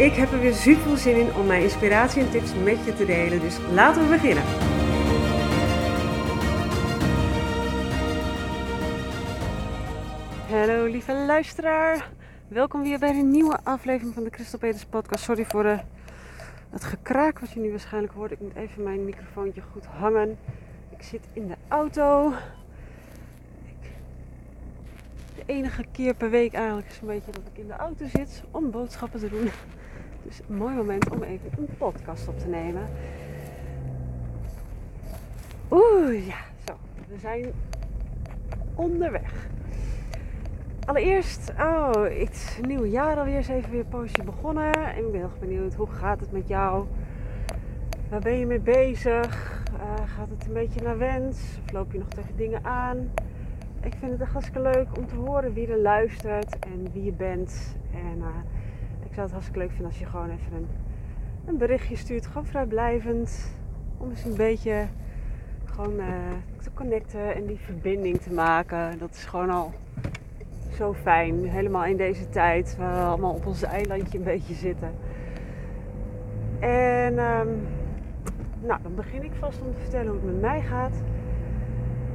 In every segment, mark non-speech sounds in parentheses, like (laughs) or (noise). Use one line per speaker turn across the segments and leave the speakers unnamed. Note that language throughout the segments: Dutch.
Ik heb er weer super veel zin in om mijn inspiratie en tips met je te delen, dus laten we beginnen. Hallo lieve luisteraar, welkom weer bij een nieuwe aflevering van de Christel Peters podcast. Sorry voor de, het gekraak wat je nu waarschijnlijk hoort. Ik moet even mijn microfoontje goed hangen. Ik zit in de auto. de enige keer per week eigenlijk is een beetje dat ik in de auto zit om boodschappen te doen. Dus een mooi moment om even een podcast op te nemen. Oeh, ja, zo. We zijn onderweg. Allereerst, oh, het nieuwe jaar alweer is even weer een poosje begonnen. En ik ben heel benieuwd, hoe gaat het met jou? Waar ben je mee bezig? Uh, gaat het een beetje naar wens? Of loop je nog tegen dingen aan? Ik vind het echt hartstikke leuk om te horen wie er luistert en wie je bent. En uh, ik zou het hartstikke leuk vinden als je gewoon even een, een berichtje stuurt. Gewoon vrijblijvend. Om eens een beetje gewoon uh, te connecten en die verbinding te maken. Dat is gewoon al zo fijn. Helemaal in deze tijd waar we allemaal op ons eilandje een beetje zitten. En um, nou, dan begin ik vast om te vertellen hoe het met mij gaat.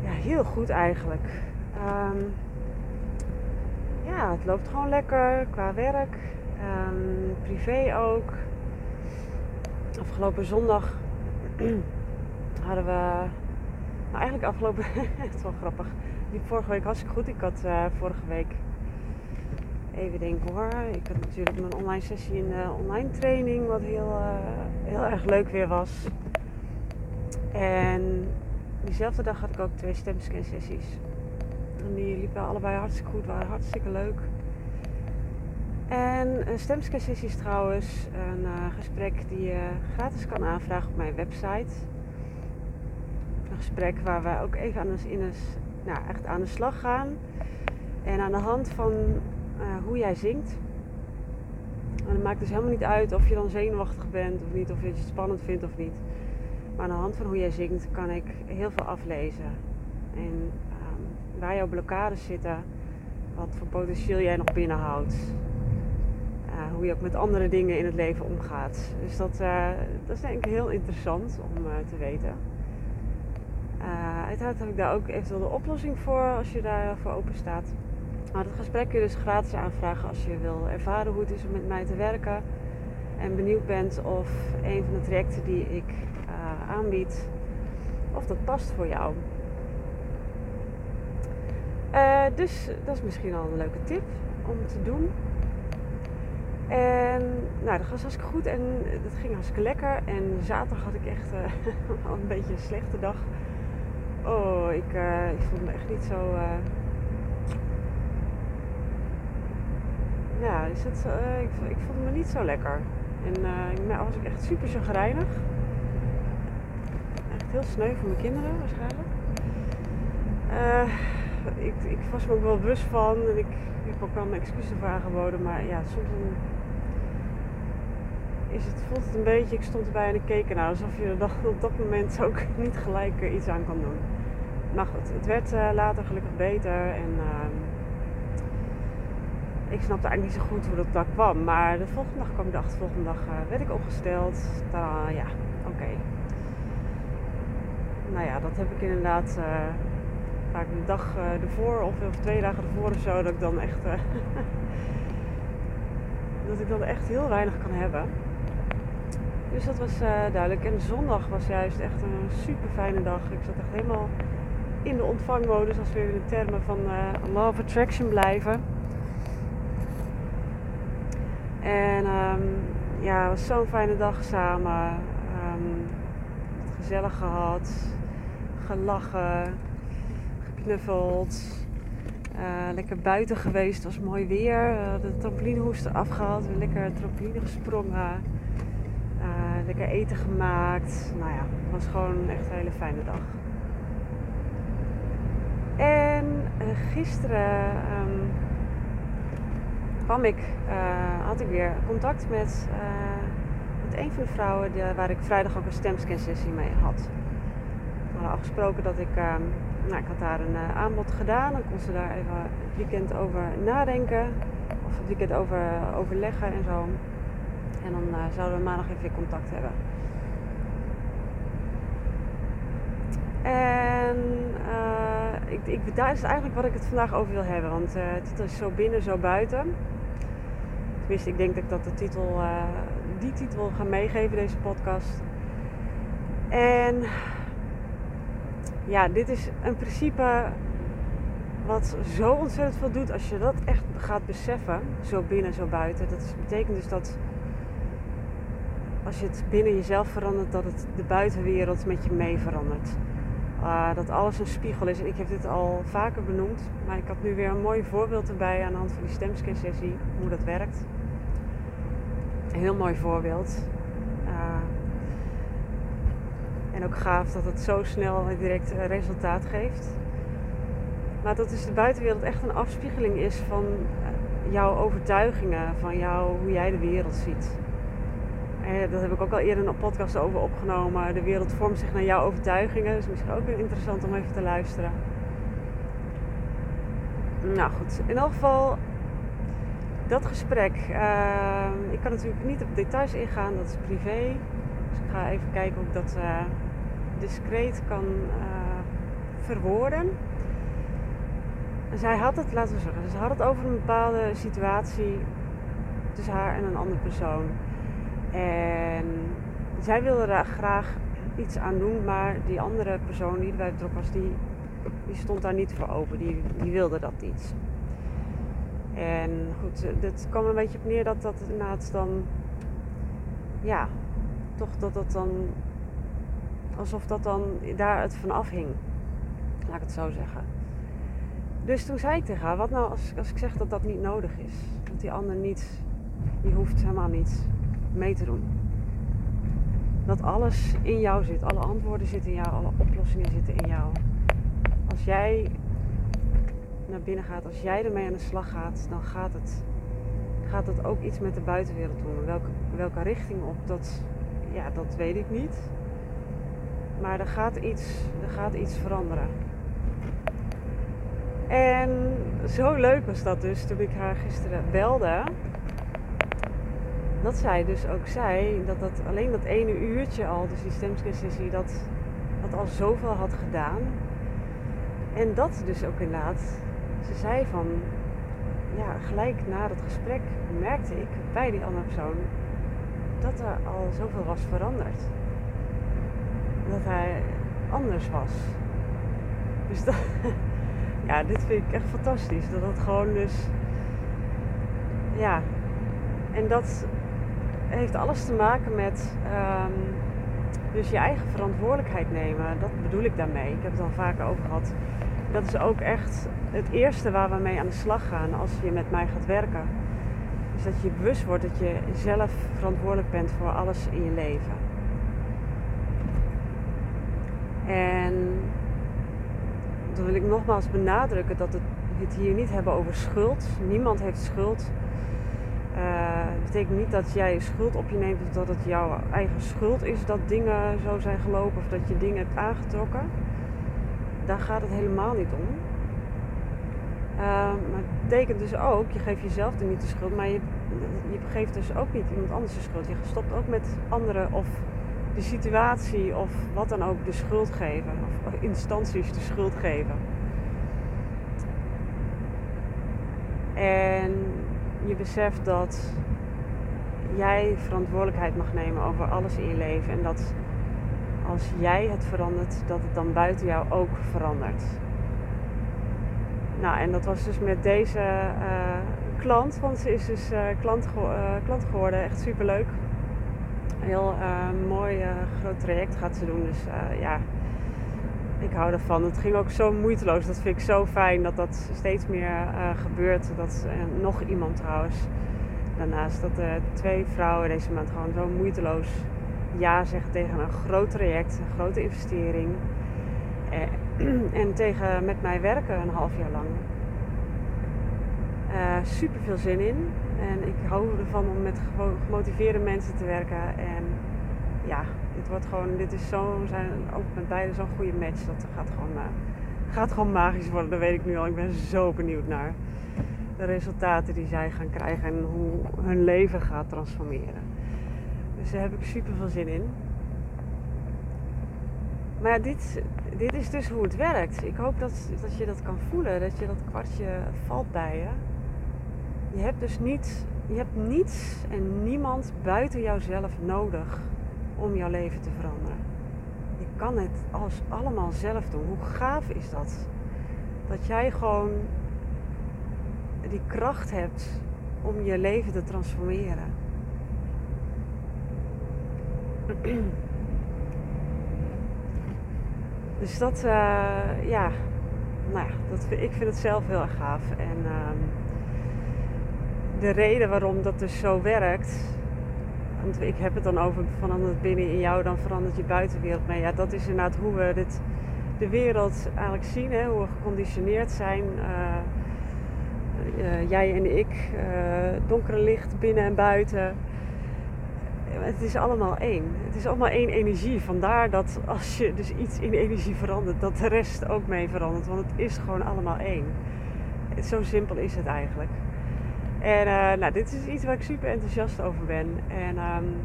Ja, heel goed eigenlijk. Um, ja, het loopt gewoon lekker qua werk. Um, privé ook. Afgelopen zondag (clears throat) hadden we. Nou, eigenlijk afgelopen. (laughs) het is wel grappig. Die vorige week hartstikke goed. Ik had uh, vorige week. Even denken hoor. Ik had natuurlijk mijn online sessie in de online training. Wat heel, uh, heel erg leuk weer was. En diezelfde dag had ik ook twee stemscan sessies. En die liepen allebei hartstikke goed. Waren hartstikke leuk. En een stemscan-sessie is trouwens een uh, gesprek die je gratis kan aanvragen op mijn website. Een gesprek waar wij ook even aan de, in nou, echt aan de slag gaan. En aan de hand van uh, hoe jij zingt. En het maakt dus helemaal niet uit of je dan zenuwachtig bent of niet, of je het spannend vindt of niet. Maar aan de hand van hoe jij zingt kan ik heel veel aflezen. En um, waar jouw blokkades zitten, wat voor potentieel jij nog binnenhoudt hoe je ook met andere dingen in het leven omgaat. Dus dat, uh, dat is denk ik heel interessant om uh, te weten. Uh, uiteraard heb ik daar ook eventueel de oplossing voor als je daarvoor open staat. Maar dat gesprek kun je dus gratis aanvragen als je wil ervaren hoe het is om met mij te werken. En benieuwd bent of een van de trajecten die ik aanbied, of dat past voor jou. dus dat is misschien al een leuke tip om te doen. En nou, dat was hartstikke goed en dat ging hartstikke lekker. En zaterdag had ik echt (laughs) uh, een beetje een slechte dag. Oh, ik, uh, ik voelde me echt niet zo. Uh... Ja, is het, ik, ik voelde me niet zo lekker. En nou was ik echt super chagrijnig. Echt heel sneu voor mijn kinderen waarschijnlijk. ik, ik was me ook wel bewust van en ik, ik heb ook wel mijn excuses voor aangeboden. Maar ja, soms is het, voelt het een beetje, ik stond erbij en ik keek ernaar alsof je er op dat moment (laughs) ook niet gelijk iets aan kan doen. Maar goed, het werd uh, later gelukkig beter en uh, ik snapte eigenlijk niet zo goed hoe dat daar kwam. Maar de volgende dag kwam ik de volgende dag uh, werd ik opgesteld. Dan, ja, oké. Nou ja, dat heb ik inderdaad uh, vaak een dag ervoor of, of twee dagen ervoor of zo, dat ik dan echt (laughs) dat ik dan echt heel weinig kan hebben. Dus dat was uh, duidelijk. En zondag was juist echt een super fijne dag. Ik zat echt helemaal in de ontvangmodus als we in de termen van uh, Law Attraction blijven. En um, ja, het was zo'n fijne dag samen. Um, gezellig gehad, gelachen, geknuffeld. lekker buiten geweest, het was mooi weer. de trampolinehoest afgehaald, lekker trampoline gesprongen. Lekker eten gemaakt. Nou ja, het was gewoon echt een hele fijne dag. En gisteren ehm, kwam ik, had ik weer contact met een van de vrouwen die, waar ik vrijdag ook een stemscan-sessie mee had. We hadden afgesproken dat ik, uh, nou, ik had daar een aanbod gedaan. Dan kon ze daar even het weekend over nadenken. Of het weekend over overleggen en zo. En dan uh, zouden we maandag even contact hebben. En uh, ik, ik, daar is eigenlijk wat ik het vandaag over wil hebben. Want het is zo binnen, zo buiten. Tenminste, ik denk dat ik dat de titel die titel gaan meegeven, deze podcast. En ja, dit is een principe wat zo ontzettend veel doet als je dat echt gaat beseffen, zo binnen, zo buiten. Dat betekent dus dat als je het binnen jezelf verandert, dat het de buitenwereld met je mee verandert. Uh, dat alles een spiegel is. En ik heb dit al vaker benoemd, maar ik had nu weer een mooi voorbeeld erbij aan de hand van die stemscan sessie, hoe dat werkt. Een heel mooi voorbeeld. Uh, en ook gaaf dat het zo snel en direct uh, resultaat geeft. Maar dat dus de buitenwereld echt een afspiegeling is van uh, jouw overtuigingen, van jou, hoe jij de wereld ziet. En dat heb ik ook al eerder een podcast over opgenomen. De wereld vormt zich naar jouw overtuigingen. Dus misschien ook weer interessant om even te luisteren. Nou goed, in elk geval dat gesprek. Uh, ik kan natuurlijk niet op details ingaan, dat is privé. Dus ik ga even kijken hoe ik dat uh, discreet kan uh, verwoorden. En zij had het, laten we zeggen, ze had het over een bepaalde situatie tussen haar en een andere persoon. En zij wilde daar graag iets aan doen, maar die andere persoon die erbij betrokken was, die, die stond daar niet voor open. Die, die wilde dat niet. En goed, het kwam een beetje op neer dat dat inderdaad dan, ja, toch dat dat dan, alsof dat dan daar het van afhing. Laat ik het zo zeggen. Dus toen zei ik tegen haar, wat nou als, als ik zeg dat dat niet nodig is? Dat die ander niet, die hoeft helemaal niet mee te doen. Dat alles in jou zit, alle antwoorden zitten in jou, alle oplossingen zitten in jou. Als jij naar binnen gaat, als jij ermee aan de slag gaat, dan gaat het, gaat het ook iets met de buitenwereld doen. Welke, welke richting op, dat, ja, dat weet ik niet. Maar er gaat iets, er gaat iets veranderen. En zo leuk was dat dus toen ik haar gisteren belde. Dat zij dus ook zei dat, dat alleen dat ene uurtje al, dus die dat, dat al zoveel had gedaan. En dat dus ook inderdaad ze zei van, ja, gelijk na dat gesprek merkte ik bij die andere persoon dat er al zoveel was veranderd. Dat hij anders was. Dus dat, (laughs) ja, dit vind ik echt fantastisch. Dat dat gewoon dus, ja, en dat heeft alles te maken met um, dus je eigen verantwoordelijkheid nemen. Dat bedoel ik daarmee. Ik heb het al vaker over gehad. Dat is ook echt het eerste waar we mee aan de slag gaan als je met mij gaat werken. Is dat je bewust wordt dat je zelf verantwoordelijk bent voor alles in je leven. En dan wil ik nogmaals benadrukken dat we het hier niet hebben over schuld. Niemand heeft schuld. Uh, betekent niet dat jij schuld op je neemt of dat het jouw eigen schuld is dat dingen zo zijn gelopen of dat je dingen hebt aangetrokken. Daar gaat het helemaal niet om. Uh, maar het betekent dus ook, je geeft jezelf er niet de schuld, maar je, je geeft dus ook niet iemand anders de schuld. Je stopt ook met anderen of de situatie of wat dan ook de schuld geven. Of instanties de schuld geven. En je beseft dat jij verantwoordelijkheid mag nemen over alles in je leven. En dat als jij het verandert, dat het dan buiten jou ook verandert. Nou, en dat was dus met deze uh, klant, want ze is dus uh, klant, uh, klant geworden. Echt super leuk. Heel mooi groot traject gaat ze doen. Dus ja, ik hou ervan. Het ging ook zo moeiteloos. Dat vind ik zo fijn dat dat steeds meer uh, gebeurt. Dat uh, nog iemand trouwens. Daarnaast dat twee vrouwen deze maand gewoon zo moeiteloos ja zeggen tegen een groot traject, een grote investering. (clears throat) en tegen met mij werken een half jaar lang. super veel zin in. En ik hou ervan om met gemotiveerde mensen te werken. En ja, dit wordt gewoon, dit is zo, zijn ook met beide zo'n goede match. Dat gaat gewoon, uh, gaat gewoon magisch worden, dat weet ik nu al. Ik ben zo benieuwd naar de resultaten die zij gaan krijgen en hoe hun leven gaat transformeren. Dus daar heb ik super veel zin in. Maar dit, dit is dus hoe het werkt. Ik hoop dat, dat je dat kan voelen, dat je dat kwartje valt bij je. Je hebt dus niet, je hebt niets en niemand buiten jouzelf nodig om jouw leven te veranderen. Je kan het als allemaal zelf doen. Hoe gaaf is dat? Dat jij gewoon die kracht hebt om je leven te transformeren. (clears throat) Dus dat, uh, ja, nou ja, dat, ik vind het zelf heel erg gaaf. En uh, de reden waarom dat dus zo werkt, want ik heb het dan over verandert binnen in jou, dan verandert je buitenwereld mee. Ja, dat is inderdaad hoe we dit, de wereld eigenlijk zien, hè, hoe we geconditioneerd zijn. Uh, uh, jij en ik, uh, donkere licht binnen en buiten. Het is allemaal één. Het is allemaal één energie. Vandaar dat als je dus iets in energie verandert, dat de rest ook mee verandert. Want het is gewoon allemaal één. Zo simpel is het eigenlijk. En uh, nou, dit is iets waar ik super enthousiast over ben. En um,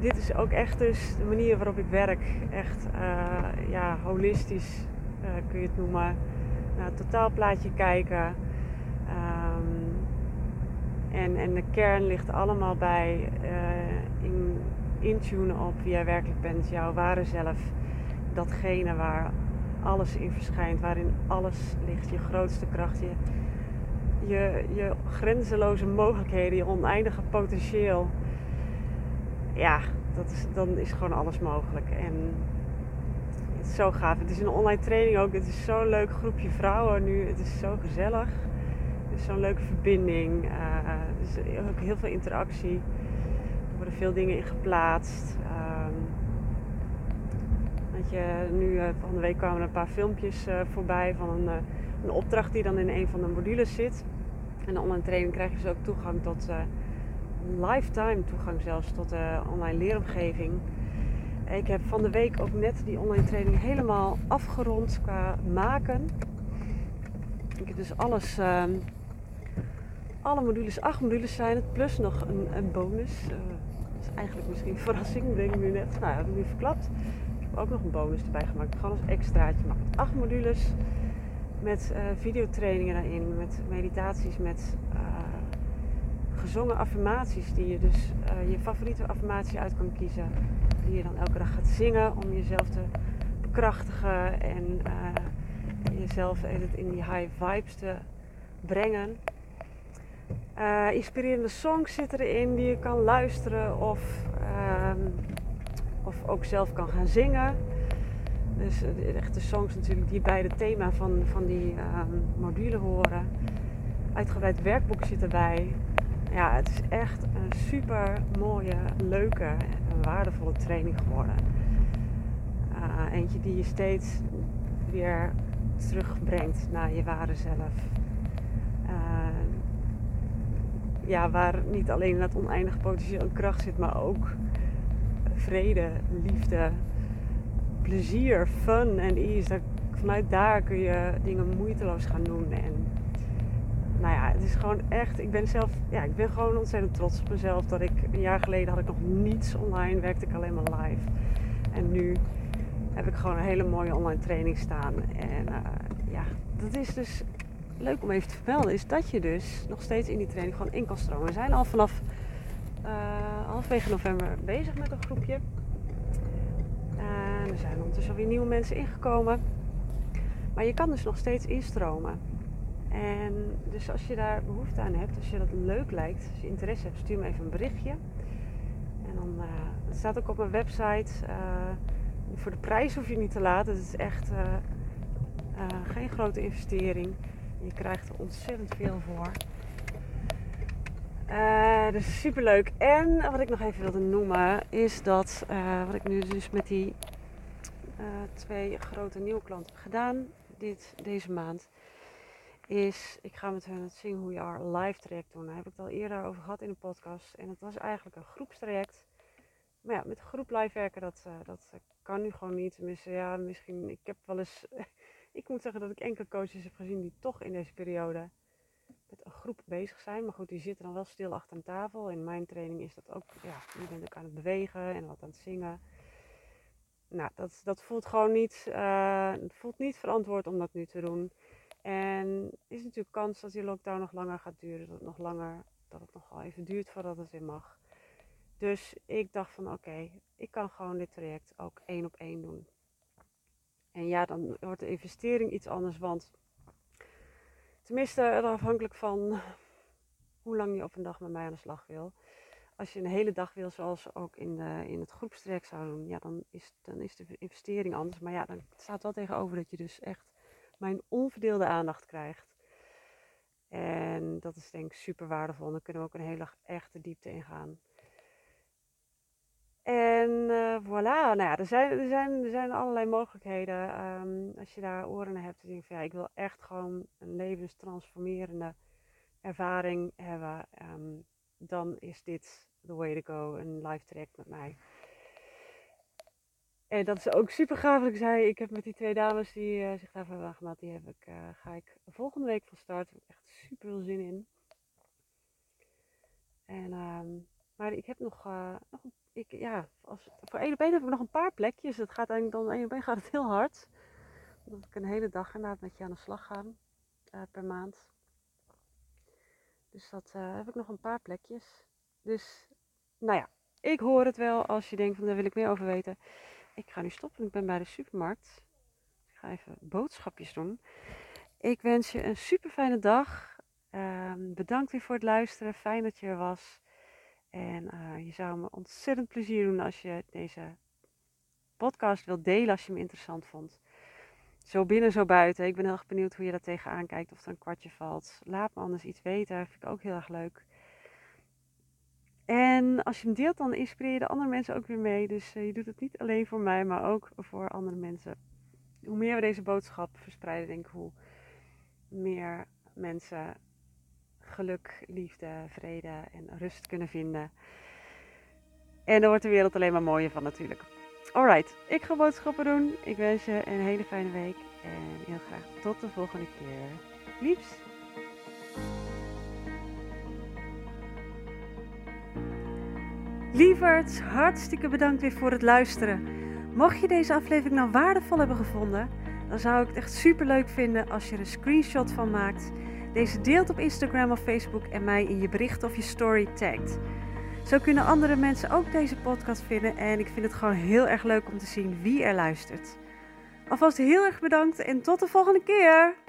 dit is ook echt dus de manier waarop ik werk. Echt uh, ja, holistisch uh, kun je het noemen. Naar het totaalplaatje kijken. Um, en, en de kern ligt allemaal bij in, intunen op wie jij werkelijk bent. Jouw ware zelf. Datgene waar alles in verschijnt. Waarin alles ligt. Je grootste kracht. Je, je, je grenzeloze mogelijkheden, je oneindige potentieel. Ja, dat is, dan is gewoon alles mogelijk. En het is zo gaaf. Het is een online training ook. Het is zo'n leuk groepje vrouwen nu. Het is zo gezellig. Het is zo'n leuke verbinding. Uh, is ook heel veel interactie. Er worden veel dingen in geplaatst. Um, je, nu, uh, volgende week kwamen er een paar filmpjes uh, voorbij van een, een opdracht die dan in een van de modules zit. En de online training krijg je dus ook toegang tot uh, lifetime toegang zelfs tot de online leeromgeving. Ik heb van de week ook net die online training helemaal afgerond qua maken. Ik heb dus alles, uh, alle modules, acht modules zijn het, plus nog een, een bonus. Uh, dat is eigenlijk misschien verrassing, denk ik nu net. Nou heb ik nu verklapt. Ik heb ook nog een bonus erbij gemaakt, gewoon als extraatje. Maar acht modules met uh, videotrainingen daarin, met meditaties, met uh, gezongen affirmaties die je dus uh, je favoriete affirmatie uit kan kiezen. Die je dan elke dag gaat zingen om jezelf te bekrachtigen en jezelf in die high vibes te brengen. inspirerende songs zitten erin die je kan luisteren of, ehm, of ook zelf kan gaan zingen. Dus eh, echt de songs natuurlijk die bij het thema van, van die um, module horen. Uitgebreid werkboek zit erbij. Ja, het is echt een super mooie, leuke en waardevolle training geworden. Uh, eentje die je steeds weer terugbrengt naar je ware zelf. Uh, ja, waar niet alleen het oneindige potentieel en kracht zit, maar ook vrede, liefde, plezier, fun en ease. Vanuit daar kun je dingen moeiteloos gaan doen. En nou ja, het is gewoon echt. Ik ben zelf, ja, ik ben gewoon ontzettend trots op mezelf. Dat ik een jaar geleden had ik nog niets online, werkte ik alleen maar live. En nu heb ik gewoon een hele mooie online training staan. En uh, ja, dat is dus leuk om even te vermelden. Is dat je dus nog steeds in die training gewoon in kan stromen. We zijn al vanaf uh, halfwege november bezig met een groepje er zijn ondertussen alweer nieuwe mensen ingekomen. Maar je kan dus nog steeds instromen. En dus als je daar behoefte aan hebt, als je dat leuk lijkt, als je interesse hebt, stuur me even een berichtje. En dan uh, het staat ook op mijn website uh, voor de prijs hoef je niet te laten. Het is echt eh, eh, geen grote investering. Je krijgt er ontzettend veel voor. Dus super leuk. En wat ik nog even wilde noemen is dat wat ik nu dus met die twee grote nieuwe klanten gedaan dit, deze maand. Is ik ga met hen het Sing Who You Are live traject doen. Daar heb ik het al eerder over gehad in de podcast. En het was eigenlijk een groepstraject. Maar ja, met groep live werken, dat, uh, dat kan nu gewoon niet. Tenminste, ja, misschien, ik heb wel eens, (laughs) ik moet zeggen dat ik enkele coaches heb gezien die toch in deze periode met een groep bezig zijn. Maar goed, die zitten dan wel stil achter een tafel. In mijn training is dat ook, ja, je bent ook aan het bewegen en wat aan het zingen. Nou, dat, dat voelt gewoon niet, het voelt niet verantwoord om dat nu te doen. En is natuurlijk kans dat die lockdown nog langer gaat duren, dat het nog langer, dat het nog even duurt voordat het weer mag. Dus ik dacht van oké, ik kan gewoon dit traject ook één op één doen. En ja, dan wordt de investering iets anders, want tenminste afhankelijk van hoe lang je op een dag met mij aan de slag wil. Als je een hele dag wil, zoals ook in, de, in het groepstraject zou doen, ja, dan is, dan is de investering anders. Maar ja, dan staat wel tegenover dat je dus echt mijn onverdeelde aandacht krijgt. En dat is denk ik super waardevol. Dan kunnen we ook een hele echte diepte ingaan. En uh, voilà, nou ja, er zijn, er, zijn, er zijn allerlei mogelijkheden. Um, als je daar oren hebt, dan denk je van ja, ik wil echt gewoon een levenstransformerende ervaring hebben. Um, dan is dit the way to go, een live traject met mij. En dat is ook super gaaf. Ik zei, ik heb met die twee dames die uh, zich daarvoor hebben aangemaakt, die heb ik, uh, ga ik volgende week van start. Daar heb ik echt super veel zin in. En, um, maar ik heb nog, uh, nog ik, ja, als, voor één op één heb ik nog een paar plekjes. Het gaat eigenlijk dan één op één gaat het heel hard. Omdat ik een hele dag inderdaad met je aan de slag ga per maand. Dus dat heb ik nog een paar plekjes. Dus, nou ja, ik hoor het wel als je denkt van daar wil ik meer over weten. Ik ga nu stoppen. Ik ben bij de supermarkt. Ik ga even boodschapjes doen. Ik wens je een super fijne dag. Um, bedankt weer voor het luisteren. Fijn dat je er was. En uh, je zou me ontzettend plezier doen als je deze podcast wilt delen als je hem interessant vond. Zo binnen, zo buiten. Ik ben heel erg benieuwd hoe je daar tegenaan kijkt. Of er een kwartje valt. Laat me anders iets weten. Dat vind ik ook heel erg leuk. En als je hem deelt, dan inspireer je de andere mensen ook weer mee. Dus uh, je doet het niet alleen voor mij, maar ook voor andere mensen. Hoe meer we deze boodschap verspreiden, denk ik, hoe meer mensen geluk, liefde, vrede en rust kunnen vinden. En daar wordt de wereld alleen maar mooier van natuurlijk. Alright, ik ga boodschappen doen. Ik wens je een hele fijne week. En heel graag tot de volgende keer. Liefs! Lieverds, hartstikke bedankt weer voor het luisteren. Mocht je deze aflevering nou waardevol hebben gevonden, dan zou ik het echt super leuk vinden als je er een screenshot van maakt, deze deelt op Instagram of Facebook en mij in je bericht of je story tagt. Zo kunnen andere mensen ook deze podcast vinden en ik vind het gewoon heel erg leuk om te zien wie er luistert. Alvast heel erg bedankt en tot de volgende keer!